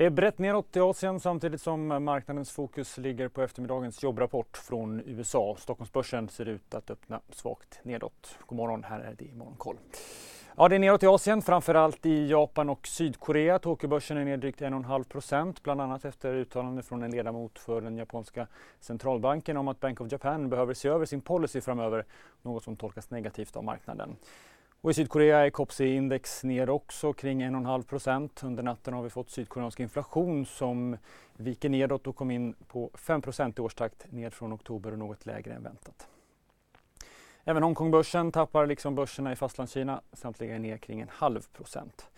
Det är brett neråt i Asien samtidigt som marknadens fokus ligger på eftermiddagens jobbrapport från USA. Stockholmsbörsen ser ut att öppna svagt nedåt. God morgon, här är det i Morgonkoll. Ja, det är neråt i Asien, framförallt i Japan och Sydkorea. Tokyobörsen är ner drygt 1,5 procent, bland annat efter uttalande från en ledamot för den japanska centralbanken om att Bank of Japan behöver se över sin policy framöver, något som tolkas negativt av marknaden. Och I Sydkorea är KOPSI-index ner också kring 1,5 procent. Under natten har vi fått sydkoreansk inflation som viker nedåt och kom in på 5 procent i årstakt, ner från oktober och något lägre än väntat. Även Hongkongbörsen tappar liksom börserna i Fastlandskina. Samtliga är ner kring en halv procent.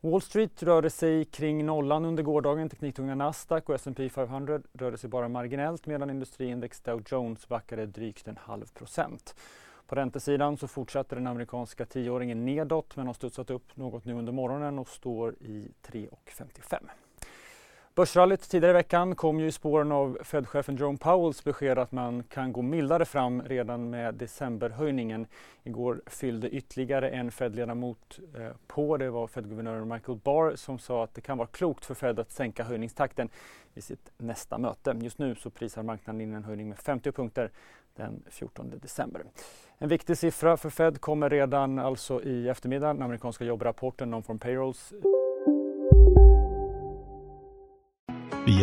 Wall Street rörde sig kring nollan under gårdagen. Tekniktunga Nasdaq och S&P 500 rörde sig bara marginellt medan industriindex Dow Jones backade drygt en halv procent. På räntesidan så fortsätter den amerikanska tioåringen nedåt men har studsat upp något nu under morgonen och står i 3,55. Börsrallyt tidigare i veckan kom ju i spåren av Fed-chefen Jerome Powells besked att man kan gå mildare fram redan med decemberhöjningen. Igår fyllde ytterligare en Fed-ledamot eh, på. Det var Fed-guvernören Michael Barr som sa att det kan vara klokt för Fed att sänka höjningstakten i sitt nästa möte. Just nu så prisar marknaden in en höjning med 50 punkter den 14 december. En viktig siffra för Fed kommer redan alltså i eftermiddag, den amerikanska jobbrapporten Non-Form Payrolls.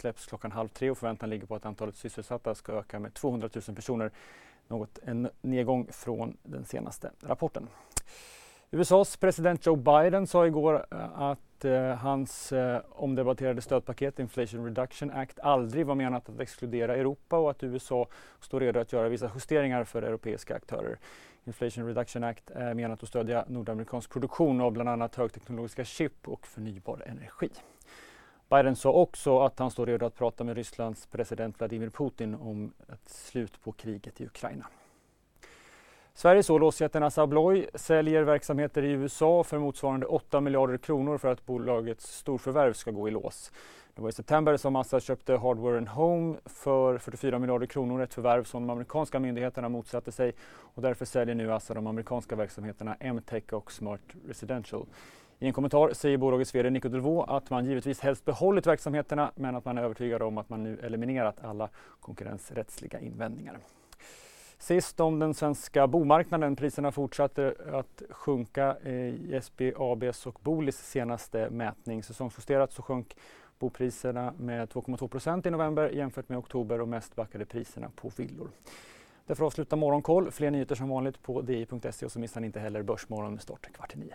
Släpps klockan halv tre och förväntan ligger på att antalet sysselsatta ska öka med 200 000 personer något en nedgång från den senaste rapporten. USAs president Joe Biden sa igår eh, att eh, hans eh, omdebatterade stödpaket Inflation Reduction Act aldrig var menat att exkludera Europa och att USA står redo att göra vissa justeringar för europeiska aktörer. Inflation Reduction Act är menat att stödja nordamerikansk produktion av bland annat högteknologiska chip och förnybar energi. Biden sa också att han står redo att prata med Rysslands president Vladimir Putin om ett slut på kriget i Ukraina. Sveriges ålåsjätten Assa Abloy säljer verksamheter i USA för motsvarande 8 miljarder kronor för att bolagets storförvärv ska gå i lås. Det var i september som Assa köpte Hardware and Home för 44 miljarder kronor, ett förvärv som de amerikanska myndigheterna motsatte sig och därför säljer nu Assa de amerikanska verksamheterna M-Tech och Smart Residential. I en kommentar säger bolagets VD Nico Delvaux att man givetvis helst behållit verksamheterna men att man är övertygad om att man nu eliminerat alla konkurrensrättsliga invändningar. Sist om den svenska bomarknaden. Priserna fortsatte att sjunka i SBABs och Bolis senaste mätning. Säsongsjusterat så sjönk bopriserna med 2,2 procent i november jämfört med oktober och mest backade priserna på villor. Därför avslutar Morgonkoll. Fler nyheter som vanligt på di.se och så missar ni inte heller Börsmorgon med start kvart i nio.